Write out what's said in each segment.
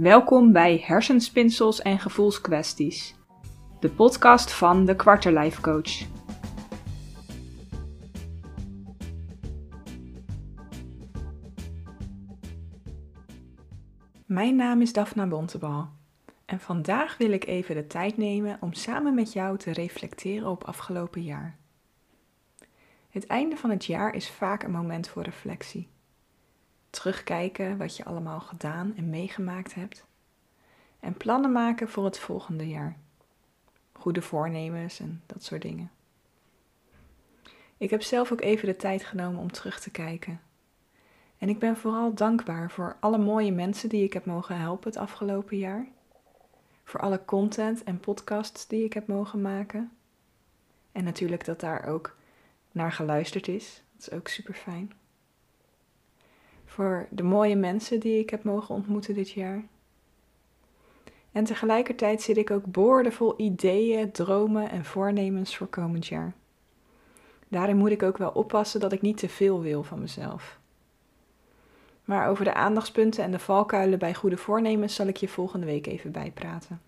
Welkom bij Hersenspinsels en Gevoelskwesties, de podcast van de Quarterlife Coach. Mijn naam is Daphna Bontebal en vandaag wil ik even de tijd nemen om samen met jou te reflecteren op afgelopen jaar. Het einde van het jaar is vaak een moment voor reflectie terugkijken wat je allemaal gedaan en meegemaakt hebt. En plannen maken voor het volgende jaar. Goede voornemens en dat soort dingen. Ik heb zelf ook even de tijd genomen om terug te kijken. En ik ben vooral dankbaar voor alle mooie mensen die ik heb mogen helpen het afgelopen jaar. Voor alle content en podcasts die ik heb mogen maken. En natuurlijk dat daar ook naar geluisterd is. Dat is ook super fijn voor de mooie mensen die ik heb mogen ontmoeten dit jaar. En tegelijkertijd zit ik ook boordevol ideeën, dromen en voornemens voor komend jaar. Daarin moet ik ook wel oppassen dat ik niet te veel wil van mezelf. Maar over de aandachtspunten en de valkuilen bij goede voornemens zal ik je volgende week even bijpraten.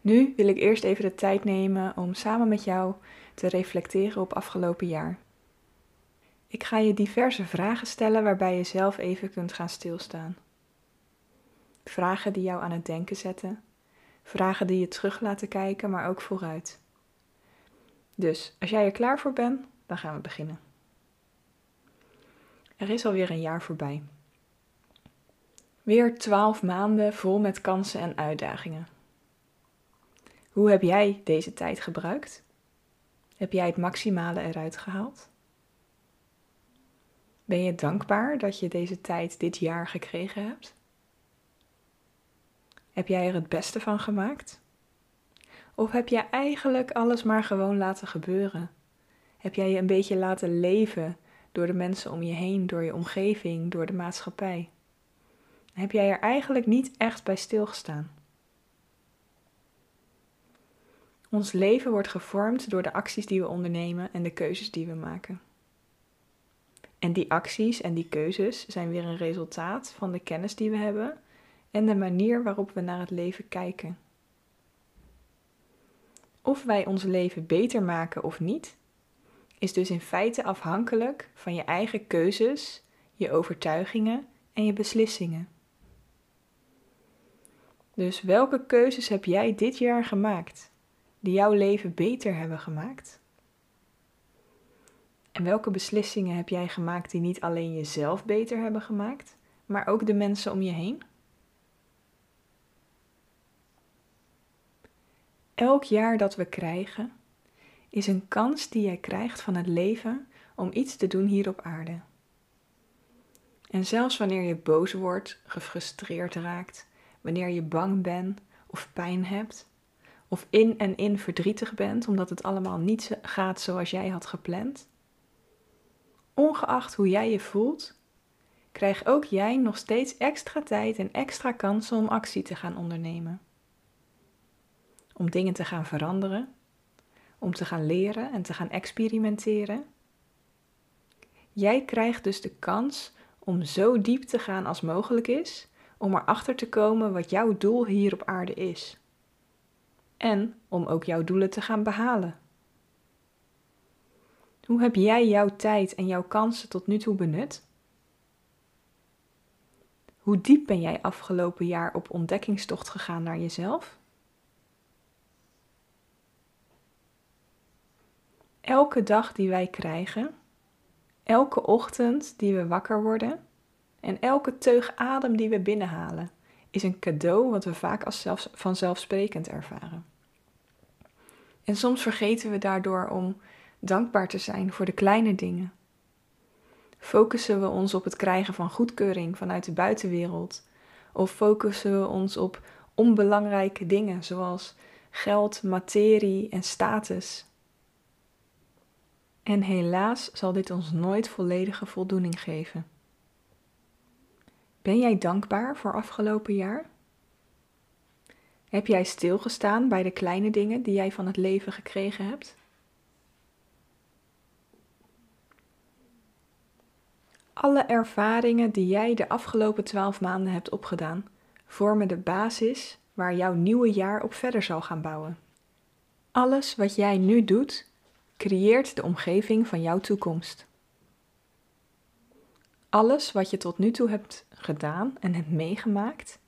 Nu wil ik eerst even de tijd nemen om samen met jou te reflecteren op afgelopen jaar. Ik ga je diverse vragen stellen waarbij je zelf even kunt gaan stilstaan. Vragen die jou aan het denken zetten, vragen die je terug laten kijken, maar ook vooruit. Dus als jij er klaar voor bent, dan gaan we beginnen. Er is alweer een jaar voorbij. Weer twaalf maanden vol met kansen en uitdagingen. Hoe heb jij deze tijd gebruikt? Heb jij het maximale eruit gehaald? Ben je dankbaar dat je deze tijd dit jaar gekregen hebt? Heb jij er het beste van gemaakt? Of heb jij eigenlijk alles maar gewoon laten gebeuren? Heb jij je een beetje laten leven door de mensen om je heen, door je omgeving, door de maatschappij? Heb jij er eigenlijk niet echt bij stilgestaan? Ons leven wordt gevormd door de acties die we ondernemen en de keuzes die we maken. En die acties en die keuzes zijn weer een resultaat van de kennis die we hebben en de manier waarop we naar het leven kijken. Of wij ons leven beter maken of niet, is dus in feite afhankelijk van je eigen keuzes, je overtuigingen en je beslissingen. Dus welke keuzes heb jij dit jaar gemaakt die jouw leven beter hebben gemaakt? En welke beslissingen heb jij gemaakt die niet alleen jezelf beter hebben gemaakt, maar ook de mensen om je heen? Elk jaar dat we krijgen is een kans die jij krijgt van het leven om iets te doen hier op aarde. En zelfs wanneer je boos wordt, gefrustreerd raakt, wanneer je bang bent of pijn hebt, of in en in verdrietig bent omdat het allemaal niet gaat zoals jij had gepland, ongeacht hoe jij je voelt, krijg ook jij nog steeds extra tijd en extra kansen om actie te gaan ondernemen. Om dingen te gaan veranderen, om te gaan leren en te gaan experimenteren. Jij krijgt dus de kans om zo diep te gaan als mogelijk is, om erachter te komen wat jouw doel hier op aarde is. En om ook jouw doelen te gaan behalen. Hoe heb jij jouw tijd en jouw kansen tot nu toe benut? Hoe diep ben jij afgelopen jaar op ontdekkingstocht gegaan naar jezelf? Elke dag die wij krijgen, elke ochtend die we wakker worden en elke teug adem die we binnenhalen, is een cadeau wat we vaak als zelfs, vanzelfsprekend ervaren. En soms vergeten we daardoor om dankbaar te zijn voor de kleine dingen? Focussen we ons op het krijgen van goedkeuring vanuit de buitenwereld? Of focussen we ons op onbelangrijke dingen zoals geld, materie en status? En helaas zal dit ons nooit volledige voldoening geven. Ben jij dankbaar voor afgelopen jaar? Heb jij stilgestaan bij de kleine dingen die jij van het leven gekregen hebt? Alle ervaringen die jij de afgelopen twaalf maanden hebt opgedaan, vormen de basis waar jouw nieuwe jaar op verder zal gaan bouwen. Alles wat jij nu doet, creëert de omgeving van jouw toekomst. Alles wat je tot nu toe hebt gedaan en hebt meegemaakt,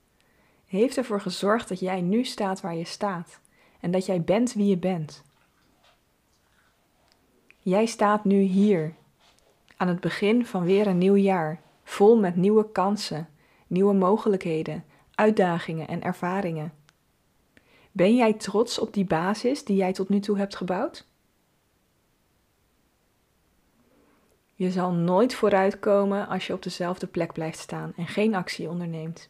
heeft ervoor gezorgd dat jij nu staat waar je staat en dat jij bent wie je bent. Jij staat nu hier, aan het begin van weer een nieuw jaar, vol met nieuwe kansen, nieuwe mogelijkheden, uitdagingen en ervaringen. Ben jij trots op die basis die jij tot nu toe hebt gebouwd? Je zal nooit vooruitkomen als je op dezelfde plek blijft staan en geen actie onderneemt.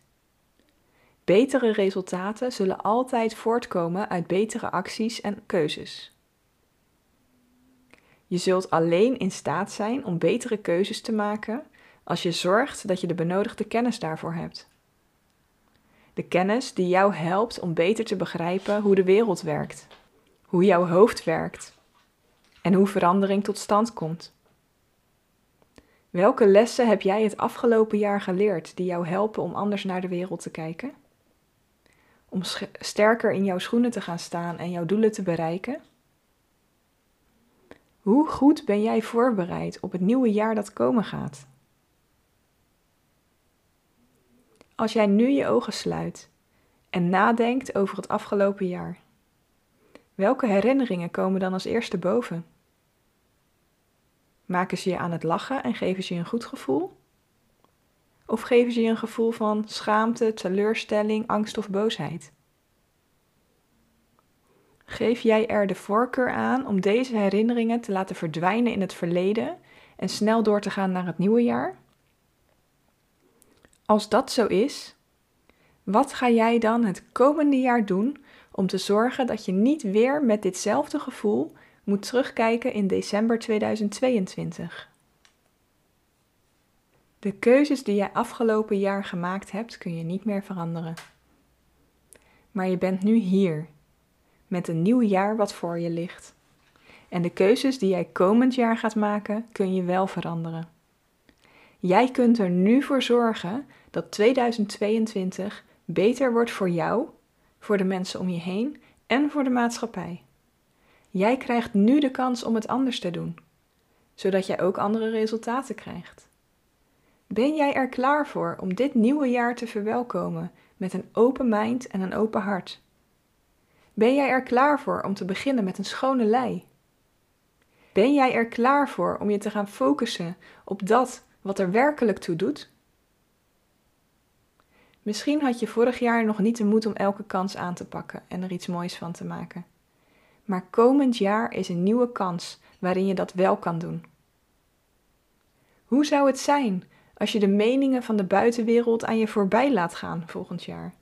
Betere resultaten zullen altijd voortkomen uit betere acties en keuzes. Je zult alleen in staat zijn om betere keuzes te maken als je zorgt dat je de benodigde kennis daarvoor hebt. De kennis die jou helpt om beter te begrijpen hoe de wereld werkt, hoe jouw hoofd werkt en hoe verandering tot stand komt. Welke lessen heb jij het afgelopen jaar geleerd die jou helpen om anders naar de wereld te kijken? Om sterker in jouw schoenen te gaan staan en jouw doelen te bereiken? Hoe goed ben jij voorbereid op het nieuwe jaar dat komen gaat? Als jij nu je ogen sluit en nadenkt over het afgelopen jaar, welke herinneringen komen dan als eerste boven? Maken ze je aan het lachen en geven ze je een goed gevoel? Of geven ze je een gevoel van schaamte, teleurstelling, angst of boosheid? Geef jij er de voorkeur aan om deze herinneringen te laten verdwijnen in het verleden en snel door te gaan naar het nieuwe jaar? Als dat zo is, wat ga jij dan het komende jaar doen om te zorgen dat je niet weer met ditzelfde gevoel moet terugkijken in december 2022? De keuzes die jij afgelopen jaar gemaakt hebt, kun je niet meer veranderen. Maar je bent nu hier, met een nieuw jaar wat voor je ligt. En de keuzes die jij komend jaar gaat maken, kun je wel veranderen. Jij kunt er nu voor zorgen dat 2022 beter wordt voor jou, voor de mensen om je heen en voor de maatschappij. Jij krijgt nu de kans om het anders te doen, zodat jij ook andere resultaten krijgt. Ben jij er klaar voor om dit nieuwe jaar te verwelkomen met een open mind en een open hart? Ben jij er klaar voor om te beginnen met een schone lei? Ben jij er klaar voor om je te gaan focussen op dat wat er werkelijk toe doet? Misschien had je vorig jaar nog niet de moed om elke kans aan te pakken en er iets moois van te maken. Maar komend jaar is een nieuwe kans waarin je dat wel kan doen. Hoe zou het zijn als je de meningen van de buitenwereld aan je voorbij laat gaan volgend jaar?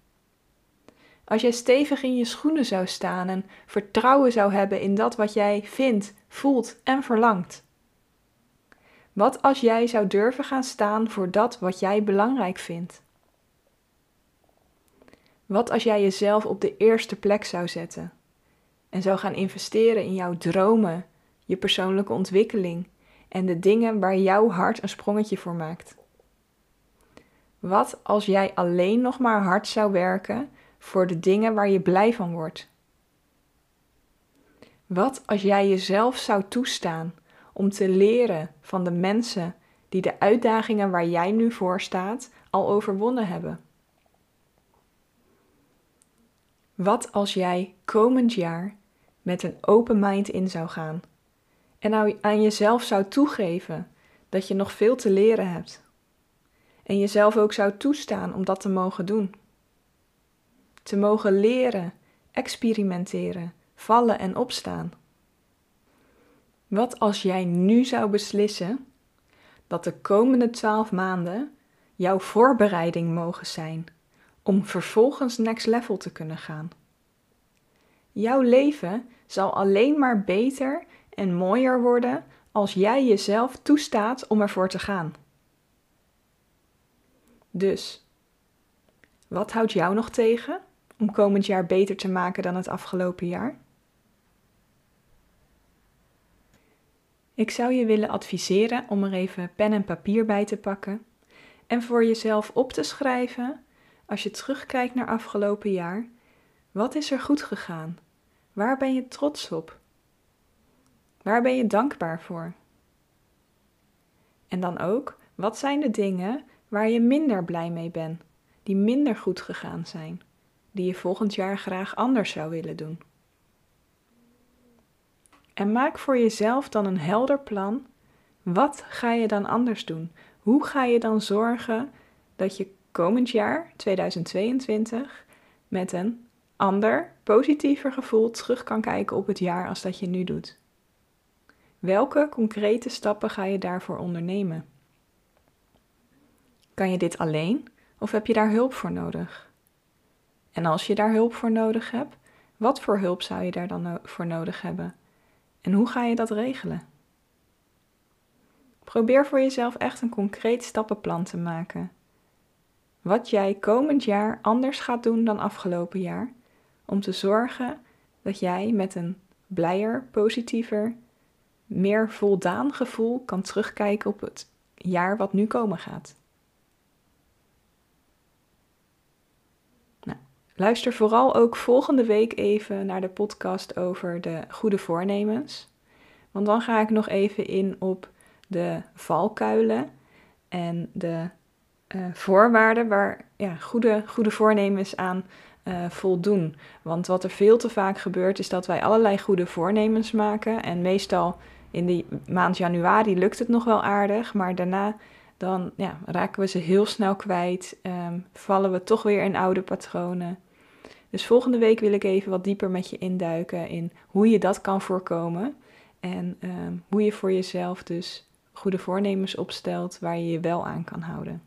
Als jij stevig in je schoenen zou staan en vertrouwen zou hebben in dat wat jij vindt, voelt en verlangt. Wat als jij zou durven gaan staan voor dat wat jij belangrijk vindt? Wat als jij jezelf op de eerste plek zou zetten en zou gaan investeren in jouw dromen, je persoonlijke ontwikkeling en de dingen waar jouw hart een sprongetje voor maakt? Wat als jij alleen nog maar hard zou werken voor de dingen waar je blij van wordt? Wat als jij jezelf zou toestaan om te leren van de mensen die de uitdagingen waar jij nu voor staat al overwonnen hebben? Wat als jij komend jaar met een open mind in zou gaan en nou aan jezelf zou toegeven dat je nog veel te leren hebt en jezelf ook zou toestaan om dat te mogen doen? Te mogen leren, experimenteren, vallen en opstaan. Wat als jij nu zou beslissen dat de komende twaalf maanden jouw voorbereiding mogen zijn om vervolgens next level te kunnen gaan? Jouw leven zal alleen maar beter en mooier worden als jij jezelf toestaat om ervoor te gaan. Dus, wat houdt jou nog tegen? Om komend jaar beter te maken dan het afgelopen jaar? Ik zou je willen adviseren om er even pen en papier bij te pakken en voor jezelf op te schrijven als je terugkijkt naar afgelopen jaar, wat is er goed gegaan? Waar ben je trots op? Waar ben je dankbaar voor? En dan ook, wat zijn de dingen waar je minder blij mee bent, die minder goed gegaan zijn, die je volgend jaar graag anders zou willen doen? En maak voor jezelf dan een helder plan. Wat ga je dan anders doen? Hoe ga je dan zorgen dat je komend jaar, 2022, met een ander, positiever gevoel terug kan kijken op het jaar als dat je nu doet? Welke concrete stappen ga je daarvoor ondernemen? Kan je dit alleen of heb je daar hulp voor nodig? En als je daar hulp voor nodig hebt, wat voor hulp zou je daar dan voor nodig hebben? En hoe ga je dat regelen? Probeer voor jezelf echt een concreet stappenplan te maken. Wat jij komend jaar anders gaat doen dan afgelopen jaar, om te zorgen dat jij met een blijer, positiever, meer voldaan gevoel kan terugkijken op het jaar wat nu komen gaat. Luister vooral ook volgende week even naar de podcast over de goede voornemens. Want dan ga ik nog even in op de valkuilen en de uh, voorwaarden waar ja, goede, goede voornemens aan uh, voldoen. Want wat er veel te vaak gebeurt is dat wij allerlei goede voornemens maken en meestal in de maand januari lukt het nog wel aardig, maar daarna dan ja, raken we ze heel snel kwijt, um, vallen we toch weer in oude patronen. Dus volgende week wil ik even wat dieper met je induiken in hoe je dat kan voorkomen en um, hoe je voor jezelf dus goede voornemens opstelt waar je je wel aan kan houden.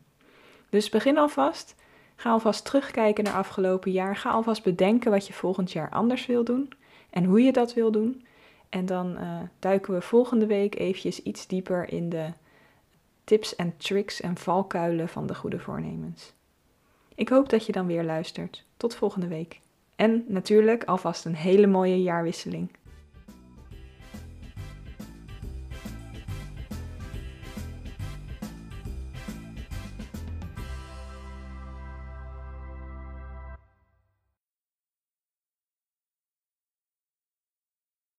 Dus begin alvast. Ga alvast terugkijken naar afgelopen jaar. Ga alvast bedenken wat je volgend jaar anders wil doen en hoe je dat wil doen. En dan uh, duiken we volgende week eventjes iets dieper in de tips en tricks en valkuilen van de goede voornemens. Ik hoop dat je dan weer luistert. Tot volgende week. En natuurlijk alvast een hele mooie jaarwisseling.